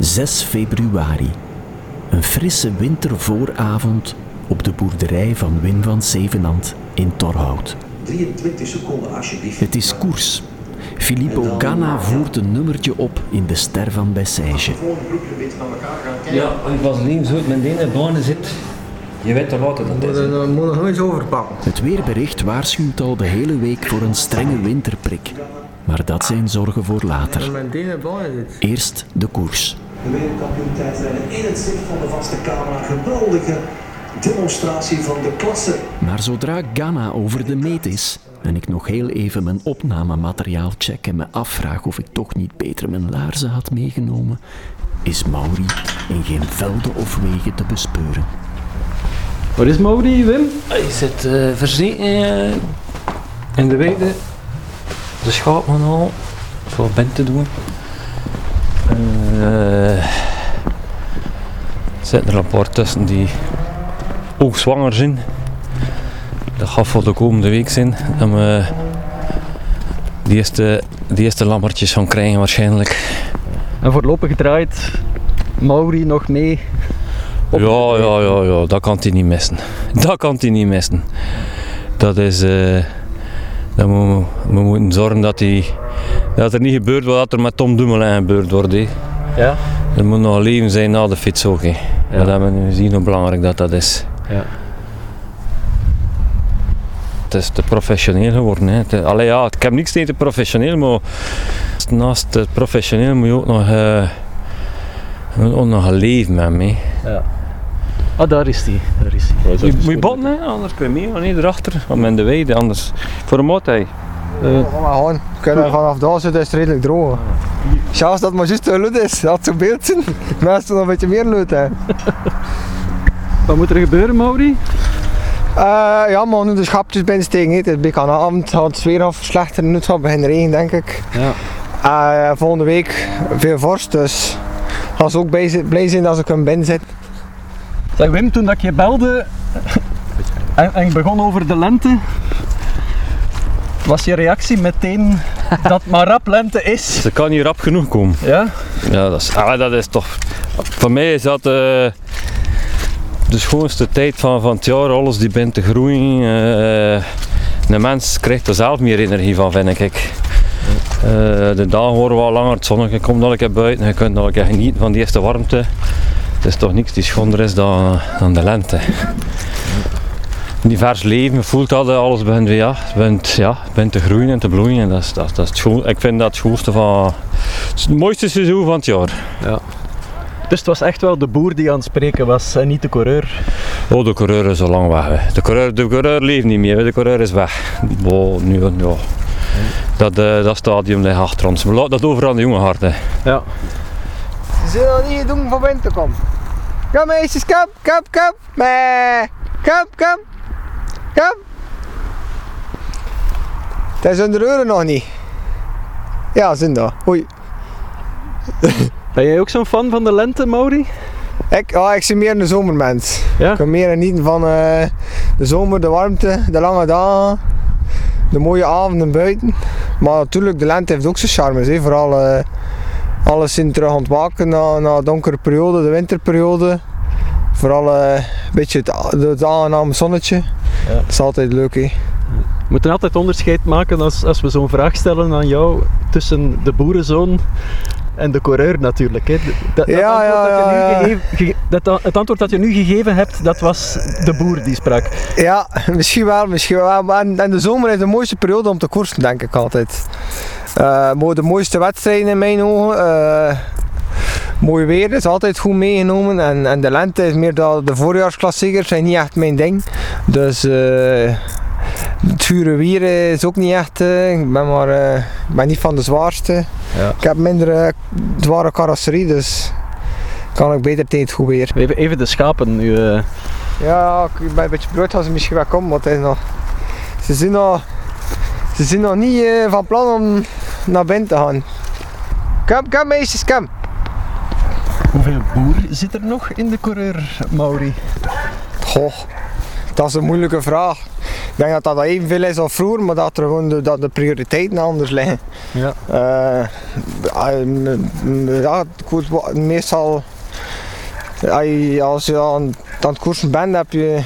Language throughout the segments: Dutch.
6 februari. Een frisse wintervooravond op de boerderij van Wim van Zevenand in Torhout. 23 seconden alsjeblieft. Het is koers. Filippo Ganna voert een nummertje op in de ster van Bessège. Ja, je vaseline zo met de ene baan zit, je weet hoe laat het is. Dan moet nog eens overpakken. Het weerbericht waarschuwt al de hele week voor een strenge winterprik. Maar dat zijn zorgen voor later. Mijn. Eerst de koers. De wereldkampioen tijdrijden in het zicht van de vaste camera. Geweldige demonstratie van de klasse. Maar zodra Ghana over de meet is en ik nog heel even mijn opnamemateriaal check en me afvraag of ik toch niet beter mijn laarzen had meegenomen, is Mauri in geen velden of wegen te bespeuren. Waar is Mauri, Wim? Hij zit eh verzekerd eh, in de weide. De schapen al. Voor Ben te doen. Eh, er er een paar tussen die ook zwanger zijn. Dat gaat voor de komende week zijn. Dat we die eerste, die eerste lammertjes gaan krijgen waarschijnlijk. En voorlopig draait Mauri nog mee. Op- Ja, ja, ja, ja, dat kan hij niet missen. Dat kan hij niet missen. Dat is. eh dat we moeten zorgen dat, hij, dat er niet gebeurt wat er met Tom Dumoulin gebeurd wordt. Ja. Er moet nog een leven zijn na de fiets ook. hè. Dat hebben we nu gezien hoe belangrijk dat, dat is. Ja. Het is te professioneel geworden. Hè. Het- Allee, ja, ik heb niks tegen te professioneel, maar naast het professioneel moet je ook nog, eh, moet ook nog een leven met me. Ah, daar is hij. Daar is hij. Moet je, moet je botten, hè? anders kun je mee, maar niet erachter. Want met de weide, anders. Voor een mot, Kom maar gewoon. Kunnen vanaf daar zitten is het redelijk droog. Zelfs dat het maar juist lut is, dat zo'n beeld zijn. Meestal nog een beetje meer lut hè. wat moet er gebeuren, Mauri? Eh, ja, maar nu de schapjes binnensteken. hè. Het is aan de avond, gaat het weer af slechter. Nu het gaat beginnen regen, denk ik. Ja. Eh, volgende week veel vorst, dus als ze ook blij zijn dat ze kunnen binnen zitten. Zeg Wim, toen dat ik je belde en, en ik begon over de lente, was je reactie meteen dat maar rap lente is? Ze kan hier rap genoeg komen. Ja? Ja, dat is, ah, dat is toch... Voor mij is dat eh, de schoonste tijd van, van het jaar. Alles die bent te groeien. eh, de mens krijgt er zelf meer energie van, vind ik. Eh, de dagen worden wel langer, het zonnetje komt al een keer buiten. Je kunt al een keer genieten van die eerste warmte. Het is toch niks die schonder is dan, dan de lente. Divers leven, voelt dat alles begint, weer, ja, het begint, ja, begint te groeien en te bloeien. En dat is, dat, dat is ik vind dat het schoonste van... Het is het mooiste seizoen van het jaar. Dus het was echt wel de boer die aan het spreken was en niet de coureur. Oh, de coureur is al lang weg. hè. De coureur, de coureur leeft niet meer, hè. de coureur is weg. Nu, ja. dat, eh, dat stadium ligt achter ons. We laten dat over aan de jonge harten. Ja. Ze zullen niet doen van binnen te komen. Kom meisjes, kom, kom, kom. Meh. Kom, kom. Kom. Het is onder oren nog niet. Ja, zijn dat. Oei. Ben jij ook zo'n fan van de lente, Mauri? Ik, ja, ik zie meer een zomermens. Ja? Ik kan meer genieten van eh, de zomer, de warmte, de lange dagen, de mooie avonden buiten. Maar natuurlijk, de lente heeft ook zijn charmes. Hè. Vooral eh, alles in terug ontwaken na, na de donkere periode, de winterperiode. Vooral eh, een beetje het, het aangename zonnetje. Ja. Dat is altijd leuk. Hè. We moeten altijd onderscheid maken als, als we zo'n vraag stellen aan jou tussen de boerenzoon en de coureur natuurlijk. Hè. Dat, dat Ja, ja, ja, ja. gegeven- ge- dat, het antwoord dat je nu gegeven hebt, dat was de boer die sprak. Ja, misschien wel, misschien wel. Maar en, en de zomer is de mooiste periode om te koersen, denk ik altijd. Maar de mooiste wedstrijden in mijn ogen. Eh, mooi weer is altijd goed meegenomen. En, en de lente is meer dat de voorjaarsklassiekers zijn niet echt mijn ding. Dus eh, het zure weer is ook niet echt. eh, ik ben maar eh, ik ben niet van de zwaarste. Ja. Ik heb minder zware carrosserie, dus kan ik beter tegen het goed weer. Even, even de schapen nu. Ja, ik ben een beetje brood als ze misschien wel komen, want nog, ze, zijn nog, ze zijn nog niet van plan om naar binnen te gaan. Kom, kom meisjes, kom. Hoeveel boer zit er nog in de coureur, Mauri? Goh, dat is een moeilijke vraag. Ik denk dat dat evenveel is als vroeger, maar dat, er gewoon de, dat de prioriteiten anders liggen. Ja. Eh, ja, goed, meestal als je aan, aan het koersen bent, heb je,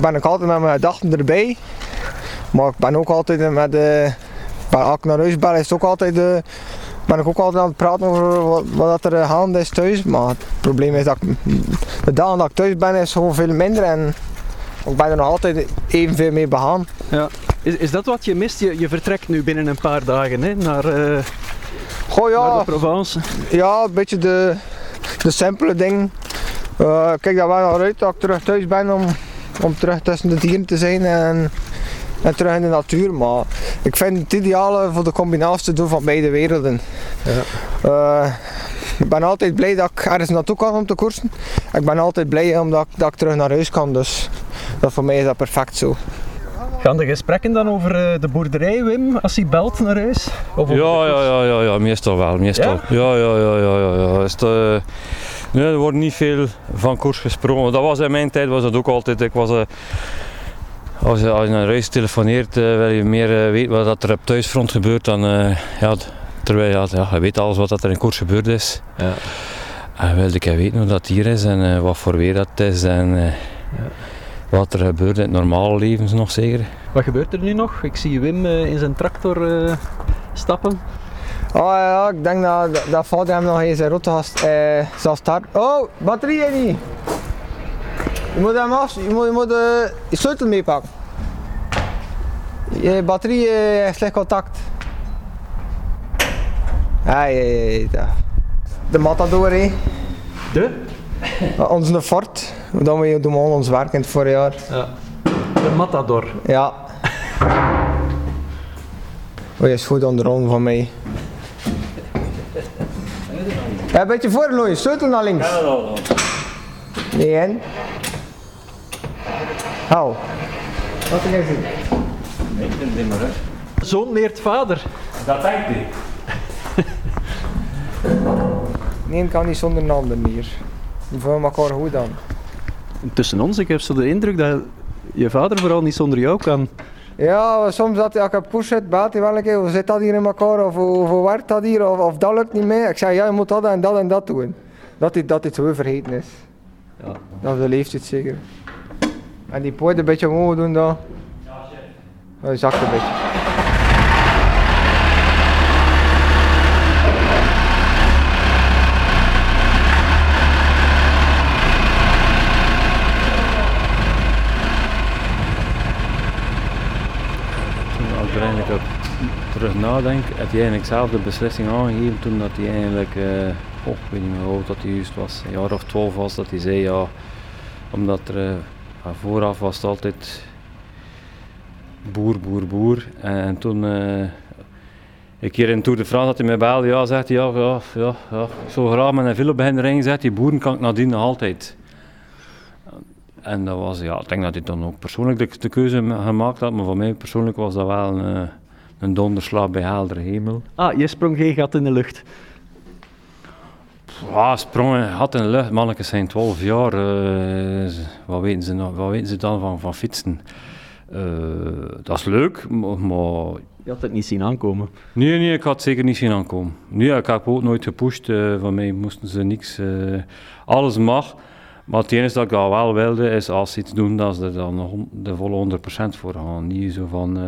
ben, ik- altijd met mijn gedachten erbij. Maar ik ben ook altijd met de. bij- Als ik naar huis ben, is het ook altijd. eh, ben ik ook altijd aan het praten over wat, wat er gaande is thuis. Maar het probleem is dat ik, de dagen dat ik thuis ben, is gewoon veel minder. En ik ben er nog altijd evenveel mee begaan. Ja. Is, is dat wat je mist? Je, je vertrekt nu binnen een paar dagen hè, naar, eh, Goh ja. naar de Provence. Ja, een beetje de, de simpele dingen. Eh, kijk daar wel naar uit dat ik terug thuis ben om, om terug tussen de dieren te zijn en, en terug in de natuur. Maar ik vind het ideale voor de combinatie te doen van beide werelden. Eh, ik ben altijd blij dat ik ergens naartoe kan om te koersen. Ik ben altijd blij omdat ik, dat ik terug naar huis kan. Dus dat voor mij is dat perfect zo. Gaan de gesprekken dan over eh, de boerderij, Wim, als hij belt naar huis? Of Ja, ja, ja, ja, ja, meestal wel. Meestal. Ja, ja, ja, ja, ja. ja. Is het, eh, nee, er wordt niet veel van koers gesproken. Dat was in mijn tijd was dat ook altijd. Ik was, als, je, als je naar huis telefoneert, eh, wil je meer eh, weten wat dat er op thuisfront gebeurt dan. eh, ja, terwijl ja, ja, je weet alles wat dat er in koers gebeurd is. Ja. En wilde ik weten hoe dat hier is en eh, wat voor weer dat is en eh, wat er gebeurt in het normale leven nog zeker. Wat gebeurt er nu nog? Ik zie Wim in zijn tractor eh, stappen. Oh ja, ik denk dat, dat, dat vader hem nog eens zijn rotte gast, eh, zal starten. Oh, batterieën niet! Je moet hem af, je moet, je, moet eh, je sleutel meepakken. Je batterie eh, heeft slecht contact. Ja, ja, ja, ja, ja. De Matador, hé. De? Onze Ford. Dan we doen we al ons werk in het voorjaar. Ja. De Matador. Ja. Oh, je is goed onder de van mij. Ja, een beetje voor, Louis. Sleutel naar links. Nee, en? Hou. Wat wil jij zien? Zoon leert vader. Dat denkt hij. Nee, kan niet zonder een ander meer. Die voelen elkaar goed aan. Tussen ons, ik heb zo de indruk dat je vader vooral niet zonder jou kan. Ja, soms dat ik op koers zit, belt hij wel een keer, hoe zit dat hier in elkaar, of hoe, werkt dat hier, of, of dat lukt niet meer. Ik zeg, ja, je moet dat en dat en dat doen. Dat hij, dat het zo vergeten is. Ja. Dat is de leeftijd zeker. En die poot een beetje omhoog doen dan. Hij zakt een beetje. Eigenlijk op terug nadenk, heb hij eigenlijk zelf de beslissing aangegeven toen dat hij eigenlijk, eh oh, ik weet niet meer hoe oud dat hij juist was, een jaar of twaalf was, dat hij zei ja, omdat er eh, ja, vooraf was het altijd boer, boer, boer. En, toen eh, een keer in Tour de France had hij mij belde, ja, zegt hij, ja, ja, ja, ja, zou graag met een villa beginnen rijden, zegt hij, boeren kan ik nadien nog altijd. En dat was, ja, ik denk dat hij dan ook persoonlijk de, de keuze ma- gemaakt had, maar voor mij persoonlijk was dat wel een, eh, een donderslag bij heldere hemel. Ah, je sprong geen gat in de lucht. Ja, sprongen, had in de lucht, mannetjes zijn 12 jaar, eh, wat, weten ze nog, wat weten ze dan van, van fietsen? Eh, dat is leuk, maar, Je had het niet zien aankomen. Nee, nee, ik had het zeker niet zien aankomen. Nee, ik heb ook nooit gepusht. eh, van mij moesten ze niks. alles mag. Maar het enige dat ik al wel wilde, is als ze iets doen, dat ze er dan de volle 100% voor gaan. Niet zo van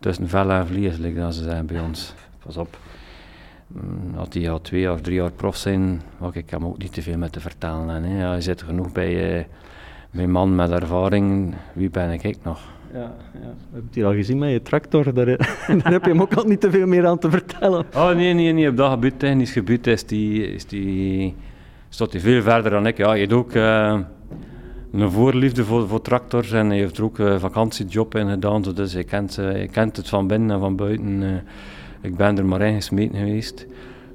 tussen vel en vlees, like dat ze zijn bij ons. Pas op. Mm, Als die al twee of drie jaar prof zijn, mag ik hem ook niet te veel met te vertellen. En, hè. Ja, je zit genoeg bij, eh, bij een man met ervaring. Wie ben ik, ik nog? Ja, ja. We hebben het hier al gezien met je tractor. Daar, daar heb je hem ook al niet te veel meer aan te vertellen. Oh nee, nee, nee. Op dat gebied, technisch gebied, is die, is die, staat hij veel verder dan ik. Ja, je hebt ook eh, een voorliefde voor, voor tractors en hij heeft er ook een vakantiejob in gedaan. Dus hij kent, hij kent het van binnen en van buiten. eh. Ik ben er maar in gesmeten geweest.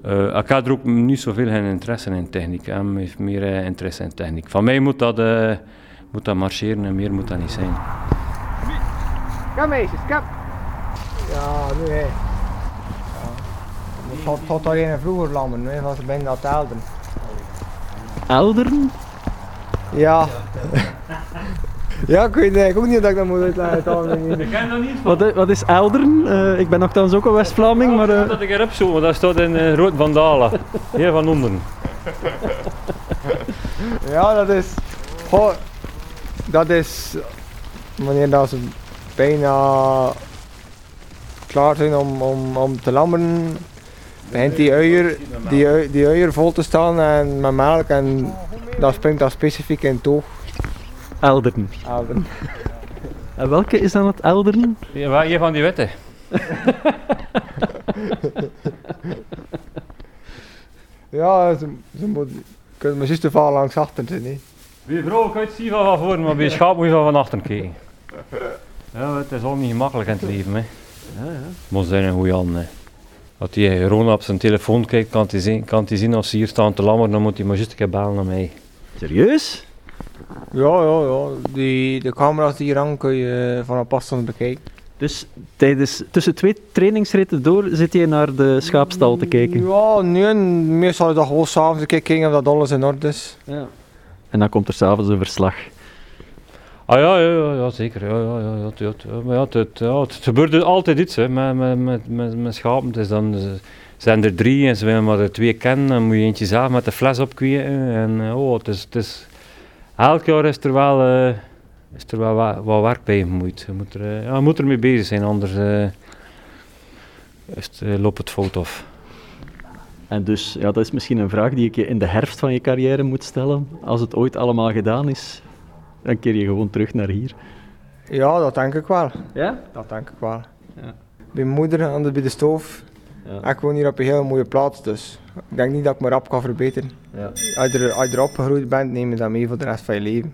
Eh, ik had er ook niet zoveel geen interesse in techniek. Hij heeft meer eh, interesse in techniek. Van mij moet dat, eh, moet dat marcheren en meer moet dat niet zijn. Kom meisjes, kom. Ja, nu hè. Ja. Had alleen vroeger lammen, hè, want ze ben dat. Elderen? Ja. Ja, ik weet eigenlijk ook niet dat ik dat moet uitleggen. Ik ken dat niet. Wat, is Elderen? Eh, ik ben nogthans ook een West-Vlaming, maar... eh, Dat ik erop zo, want dat staat in uh, Rood van Dalen. Hier van onder. Ja, dat is. Goh, dat is. Wanneer dat ze bijna klaar zijn om, om, om te lammeren, begint die uier, die, die uier vol te staan en met melk en dat springt dat specifiek in het Elderen. Elden. En welke is dan het Elderen? Ja, waar hier van die witte. Ja, ze, ze moet, kunnen mijn zuster vallen langs achter zitten. Bij je vrouw kan je het zien van van voren, maar bij je schaap moet je van van achter kijken. Ja, het is al niet gemakkelijk in het leven. Hè. Ja, ja. Moet zijn een goede handen. hè. Als hij gewoon op zijn telefoon kijkt, kan hij zien, kan hij zien als ze hier staan te lammeren, dan moet hij maar juist een keer bellen naar mij. Serieus? Ja, ja, ja. Die, de camera's die hier hangen kun je eh, van een afstand bekijken. Dus tijdens, tussen twee trainingsritten door zit je naar de schaapstal te kijken? Ja, nee, meestal is dat gewoon s'avonds kijken of dat alles in orde is. Ja. En dan komt er s'avonds een verslag. Ah ja, ja, ja, ja zeker. Ja, ja, ja, ja, het- ja, maar ja, het, het, ja, het gebeurt dus altijd iets hè, met, met, met, met, met schapen. Het is dan, ze zijn er drie en ze willen maar er twee kennen. Dan moet je eentje zelf met de fles opkweken. En eh, oh, het is, het is, elk jaar is er wel, eh, is er wel wa- wat werk bij gemoeid. Je moet er, eh, ja, je moet ermee bezig zijn, anders eh, is het, loopt het fout af. En dus, ja, dat is misschien een vraag die ik je in de herfst van je carrière moet stellen. Als het ooit allemaal gedaan is, dan keer je gewoon terug naar hier. Ja, dat denk ik wel. Ja? Dat denk ik wel. Ja. Bij mijn moeder, anders bij de stoof. Ja. Ik woon hier op een hele mooie plaats, dus ik denk niet dat ik me rap kan verbeteren. ja. Als je, er, als je erop gegroeid bent, neem je dat mee voor de rest van je leven.